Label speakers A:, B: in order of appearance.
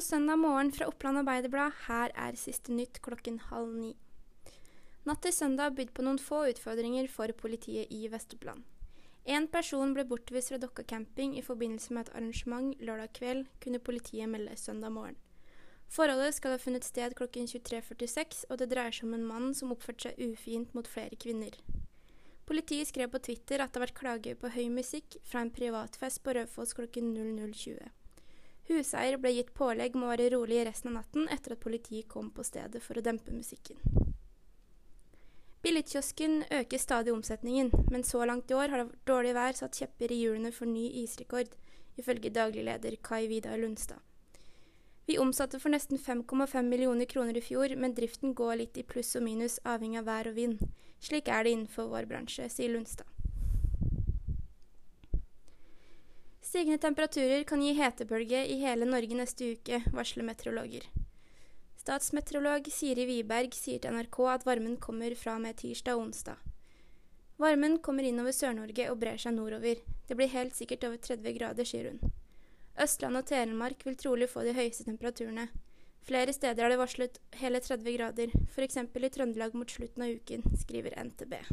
A: God søndag morgen fra Oppland Arbeiderblad. Her er siste nytt klokken halv ni. Natt til søndag bydde på noen få utfordringer for politiet i Vest-Oppland. En person ble bortvist fra Dokka camping i forbindelse med et arrangement lørdag kveld, kunne politiet melde søndag morgen. Forholdet skal ha funnet sted klokken 23.46, og det dreier seg om en mann som oppførte seg ufint mot flere kvinner. Politiet skrev på Twitter at det har vært klager på høy musikk fra en privatfest på Raufoss klokken 00.20. Huseier ble gitt pålegg om å være rolig resten av natten etter at politiet kom på stedet for å dempe musikken. Billigkiosken øker stadig omsetningen, men så langt i år har det dårlig vær satt kjepper i hjulene for ny isrekord, ifølge daglig leder Kai Vidar Lundstad. Vi omsatte for nesten 5,5 millioner kroner i fjor, men driften går litt i pluss og minus avhengig av vær og vind. Slik er det innenfor vår bransje, sier Lundstad. Stigende temperaturer kan gi hetebølge i hele Norge neste uke, varsler meteorologer. Statsmeteorolog Siri Wiberg sier til NRK at varmen kommer fra og med tirsdag og onsdag. Varmen kommer innover Sør-Norge og brer seg nordover. Det blir helt sikkert over 30 grader, sier hun. Østland og Telemark vil trolig få de høyeste temperaturene. Flere steder er det varslet hele 30 grader, f.eks. i Trøndelag mot slutten av uken, skriver NTB.